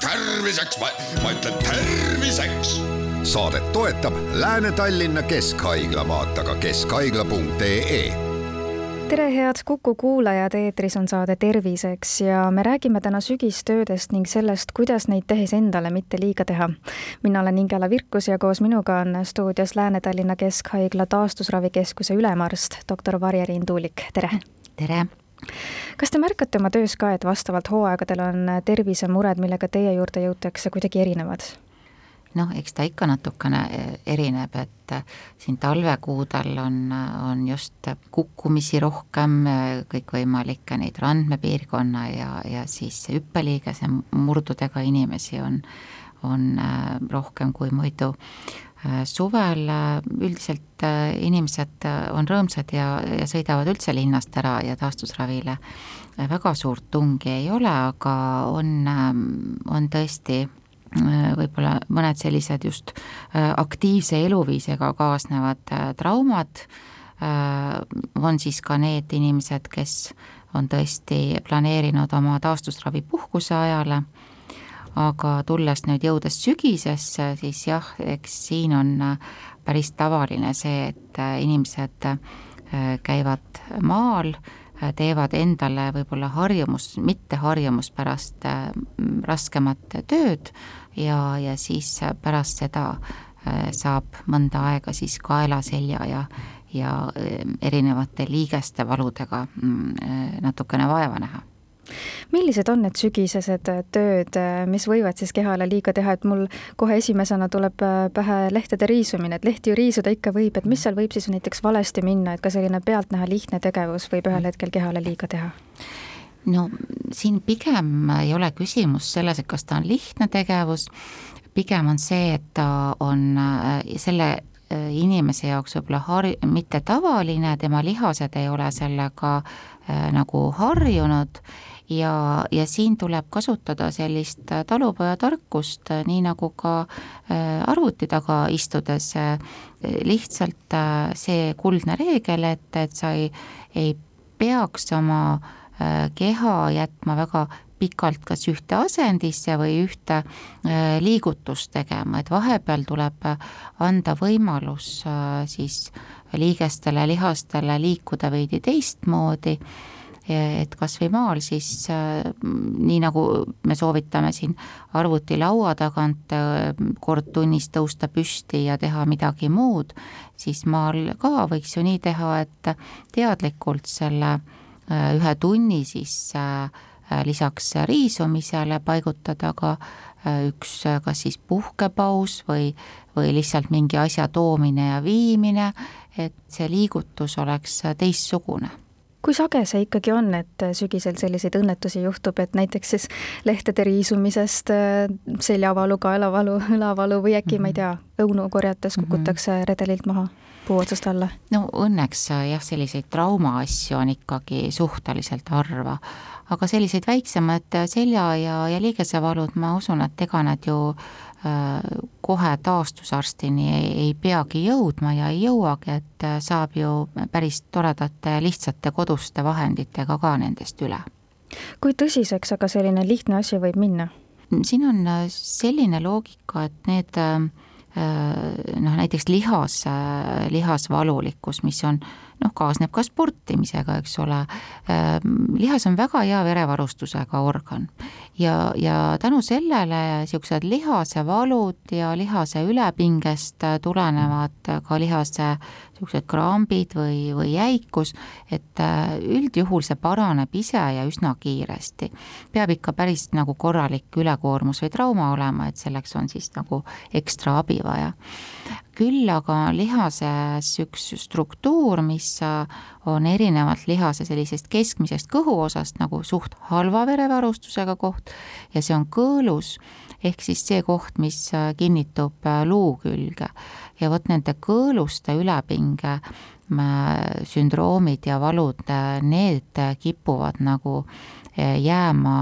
terviseks, ma, ma ütlen terviseks. saadet toetab Lääne-Tallinna Keskhaigla, vaata ka keskhaigla.ee tere, head Kuku kuulajad, eetris on saade Terviseks ja me räägime täna sügistöödest ning sellest, kuidas neid tehes endale mitte liiga teha. mina olen Ingela Virkus ja koos minuga on stuudios Lääne-Tallinna Keskhaigla taastusravikeskuse ülemarst, doktor Varje-Riin Tuulik, tere! tere! Kas te märkate oma töös ka, et vastavalt hooaegadel on tervisemured, millega teie juurde jõutakse, kuidagi erinevad? noh, eks ta ikka natukene eh, erineb, et eh, siin talvekuudel on, on just kukkumisi rohkem, eh, kõikvõimalikke neid randmepiirkonna ja, ja siis hüppeliigese murdudega inimesi on, on rohkem kui muidu. Suvel üldiselt inimesed on rõõmsad ja, ja sõidavad üldse linnast ära ja taastusravile. Väga suurt tungi ei ole, aga on, on tõesti Äh, võib-olla mõned sellised just äh, aktiivse eluviisiga kaasnevad äh, traumad, on siis ka need inimesed, kes on tõesti planeerinud oma taastusravi puhkuse ajale, aga tulles nüüd, jõudes sügisesse, siis jah, eks siin on päris tavaline see, et inimesed käivad maal, teevad endale võib-olla harjumus, mitte harjumuspärast raskemat tööd ja, ja siis pärast seda äh, saab mõnda aega siis kaela, selja ja, ja äh, erinevate liigeste valudega mm, äh, natukene vaeva näha millised on need sügisesed tööd, mis võivad siis kehale liiga teha, et mul kohe esimesena tuleb pähe lehtede riisumine, et lehti ju riisuda ikka võib, et mis seal võib siis näiteks valesti minna, et ka selline pealtnäha lihtne tegevus võib ühel hetkel kehale liiga teha? no siin pigem ei ole küsimus selles, et kas ta on lihtne tegevus, pigem on see, et ta on äh, selle äh, inimese jaoks võib-olla har-, mitte tavaline, tema lihased ei ole sellega äh, nagu harjunud. Ja, ja siin tuleb kasutada sellist talupojatarkust, nii nagu ka äh, arvuti taga istudes äh,, lihtsalt äh, see kuldne reegel, et, et sa ei, ei peaks oma äh, Äh, keha jätma väga pikalt kas ühte asendisse või ühte äh, liigutust tegema, et vahepeal tuleb anda võimalus äh, siis liigestele, lihastele liikuda veidi teistmoodi, et kas või maal siis nii, nagu me soovitame siin arvutilaua tagant kord tunnis tõusta püsti ja teha midagi muud, siis maal ka võiks ju nii teha, et teadlikult selle äh, Äh, ühe tunni siis äh, äh, lisaks riisumisele paigutada ka üks kas siis puhkepaus või, või lihtsalt mingi asja toomine ja viimine, et see liigutus oleks teistsugune kui sage see ikkagi on, et sügisel selliseid õnnetusi juhtub, et näiteks siis lehtede riisumisest seljavalu, kaelavalu, õlavalu või äkki mm, -hmm. ma ei tea, õunu korjates mhm. kukutakse mm -hmm. redelilt maha? Puu otsast alla? no õnneks äh, jah, selliseid traumaasju on ikkagi suhteliselt harva, aga selliseid väiksemaid äh, selja ja, ja liigesevalud, ma usun, et ega nad ju äh, kohe taastusarstini ei, ei peagi jõudma ja ei jõuagi, et äh, saab ju päris toredate lihtsate koduste vahenditega ka nendest üle. kui tõsiseks aga selline lihtne asi võib minna? siin on selline loogika, et need Äh, noh, näiteks lihas, lihasvalulikkus, mis on noh, kaasneb ka sportimisega, eks ole, äh, lihas on väga hea verevarustusega organ. Ja, ja tänu sellele niisugused lihasevalud ja lihase ülepingest tulenevad ka lihase niisugused krambid või, või jäikus, et äh, üldjuhul see paraneb ise ja üsna kiiresti. peab ikka päris nagu korralik ülekoormus või trauma olema, et selleks on siis nagu ekstra abi vaja. Küll aga lihases üks struktuur, mis äh, on erinevalt lihase sellisest keskmisest kõhuosast nagu suht halva verevarustusega koht ja see on kõõlus, ehk siis see koht, mis äh, kinnitub luu külge. Ja vot nende kõõluste ülepinge äh, sündroomid ja valud, äh, need kipuvad nagu äh, jääma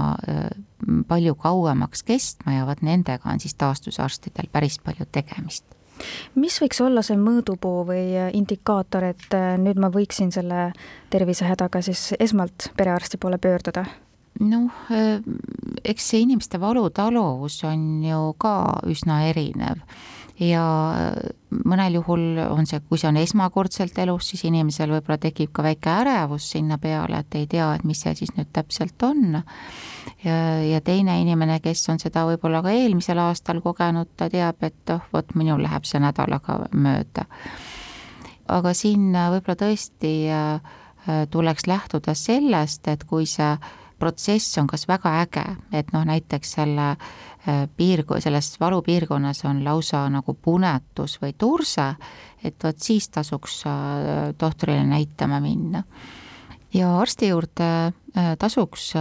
palju kauemaks kestma ja vot nendega on siis taastusarstidel päris palju tegemist mis võiks olla see mõõdupuu või indikaator, et nüüd ma võiksin selle tervisehädaga siis esmalt perearsti poole pöörduda? noh, eks see inimeste valutaluvus on ju ka üsna erinev ja mõnel juhul on see, kui see on esmakordselt elus, siis inimesel võib-olla tekib ka väike ärevus sinna peale, et ei tea, et mis see siis nüüd täpselt on. ja, ja teine inimene, kes on seda võib-olla ka eelmisel aastal kogenud, ta teab, et oh, vot minul läheb see nädalaga mööda. aga siin võib-olla tõesti äh, tuleks lähtuda sellest, et kui see protsess on kas väga äge, et noh, näiteks selle äh, piirg-, selles valupiirkonnas on lausa nagu punetus või turse, et vot siis tasuks äh, tohtrile näitama minna. Ja arsti juurde äh, tasuks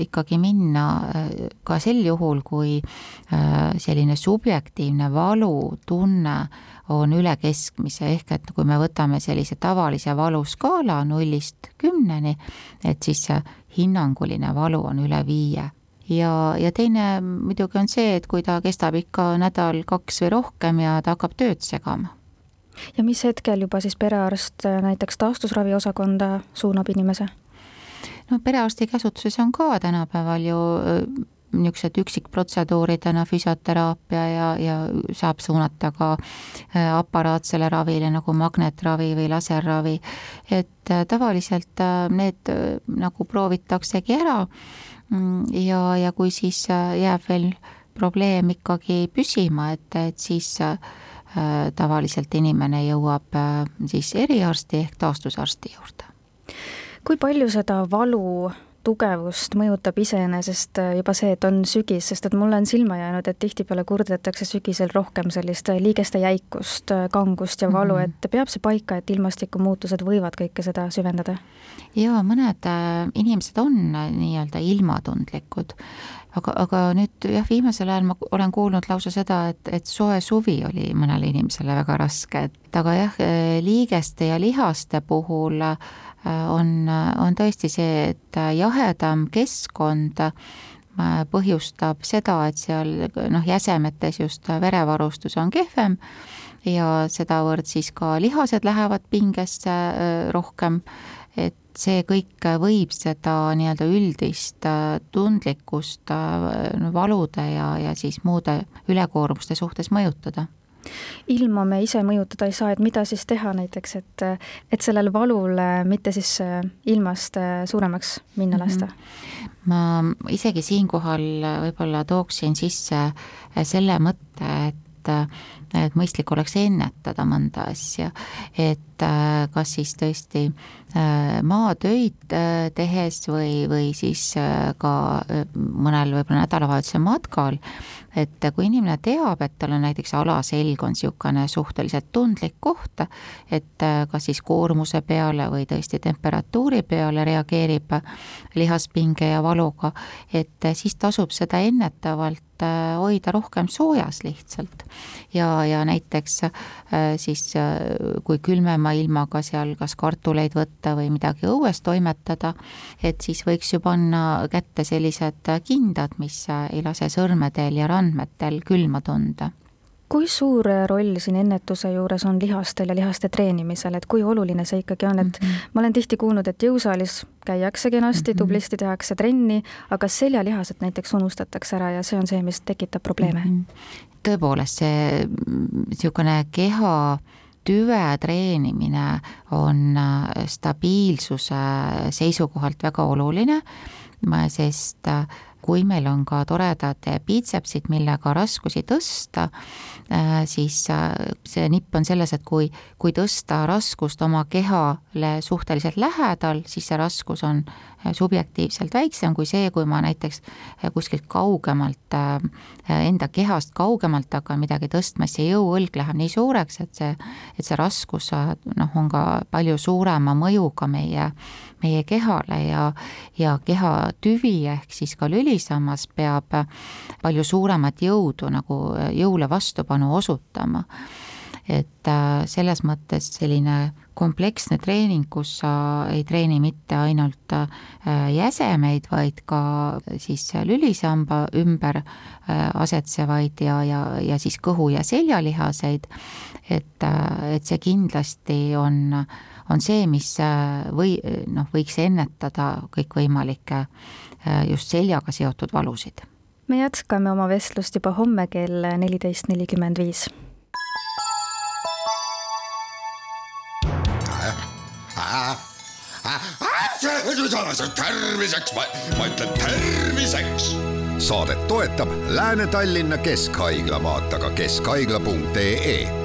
ikkagi minna ka sel juhul, kui selline subjektiivne valutunne on üle keskmise, ehk et kui me võtame sellise tavalise valuskaala nullist kümneni, et siis see hinnanguline valu on üle viie. ja, ja teine muidugi on see, et kui ta kestab ikka nädal, kaks või rohkem ja ta hakkab tööd segama. Ja mis hetkel juba siis perearst näiteks taastusravi osakonda suunab inimese? no perearsti käsutuses on ka tänapäeval ju niisugused üksikprotseduuridena füsioteraapia ja, ja saab suunata ka äh, aparaatsele ravile nagu magnetravi või laserravi. et äh, tavaliselt äh, need nagu proovitaksegi ära mm, ja, ja kui siis jääb veel probleem ikkagi püsima, et, et siis tavaliselt inimene jõuab siis eriarsti ehk taastusarsti juurde. kui palju seda valu tugevust mõjutab iseenesest äh, juba see, et on sügis, sest et mulle on silma jäänud, et tihtipeale kurdetakse sügisel rohkem sellist äh, liigeste jäikust, äh, kangust ja valu mm, -hmm. et peab see paika, et ilmastikumuutused võivad kõike seda süvendada? jaa, mõned inimesed on nii-öelda ilmatundlikud, aga, aga nüüd jah, viimasel ajal ma olen kuulnud lausa seda, et, et soe suvi oli mõnele inimesele väga raske, et aga jah, liigeste ja lihaste puhul on, on tõesti see, et jahedam keskkond äh, põhjustab seda, et seal noh, jäsemetes just verevarustus on kehvem ja sedavõrd siis ka lihased lähevad pingesse äh, rohkem, et see kõik võib seda nii-öelda üldist äh, tundlikkust valude ja, ja siis muude ülekoormuste suhtes mõjutada ilma me ise mõjutada ei saa, et mida siis teha näiteks, et, et sellel valul mitte siis äh, ilmast äh, suuremaks minna mhm. lasta mm? -hmm. ma isegi siinkohal võib-olla tooksin sisse äh, selle mõtte, et et mõistlik oleks ennetada mõnda asja, et kas siis tõesti maatöid tehes või, või siis ka mõnel võib-olla nädalavahetuse matkal et kui inimene teab, et tal on näiteks alaselg on niisugune suhteliselt tundlik koht, et äh, kas siis koormuse peale või tõesti temperatuuri peale reageerib lihaspinge ja valuga, et äh, siis tasub seda ennetavalt äh, hoida rohkem soojas lihtsalt. ja, ja näiteks siis kui külmema ilmaga seal kas kartuleid võtta või midagi õues toimetada, et siis võiks ju panna kätte sellised kindad, mis ei lase sõrmedel ja randadel andmetel külma tunda kui suur roll siin ennetuse juures on lihastel ja lihaste treenimisel, et kui oluline see ikkagi on, et mm -hmm. ma olen tihti kuulnud, et jõusaalis käiakse kenasti mm, -hmm. tublisti tehakse trenni, aga seljalihased näiteks unustatakse ära ja see on see, mis tekitab probleeme mm. -hmm. tõepoolest, see niisugune keha tüve treenimine on stabiilsuse seisukohalt väga oluline, sest kui meil on ka toredad biitsepsid, millega raskusi tõsta, äh, siis äh, see nipp on selles, et kui, kui tõsta raskust oma kehale suhteliselt lähedal, siis see raskus on subjektiivselt väiksem kui see, kui ma näiteks äh, kuskilt kaugemalt, äh, enda kehast kaugemalt hakkan midagi tõstma, siis see jõuõlg läheb nii suureks, et see, et see raskus äh, noh, on ka palju suurema mõjuga meie, meie kehale ja, ja kehatüvi ehk siis ka lülisammas peab palju suuremat jõudu nagu jõule vastupanu osutama. Et selles mõttes selline kompleksne treening, kus sa ei treeni mitte ainult äh, jäsemeid, vaid ka siis lülisamba ümber äh, asetsevaid ja, ja, ja siis kõhu- ja seljalihaseid, et, äh, et see kindlasti on, on see, mis või noh, võiks ennetada kõikvõimalikke just seljaga seotud valusid. me jätkame oma vestlust juba homme kell neliteist nelikümmend viis terviseks, ma, ma ütlen terviseks. saadet toetab Lääne-Tallinna Keskhaigla, vaata ka keskhaigla.ee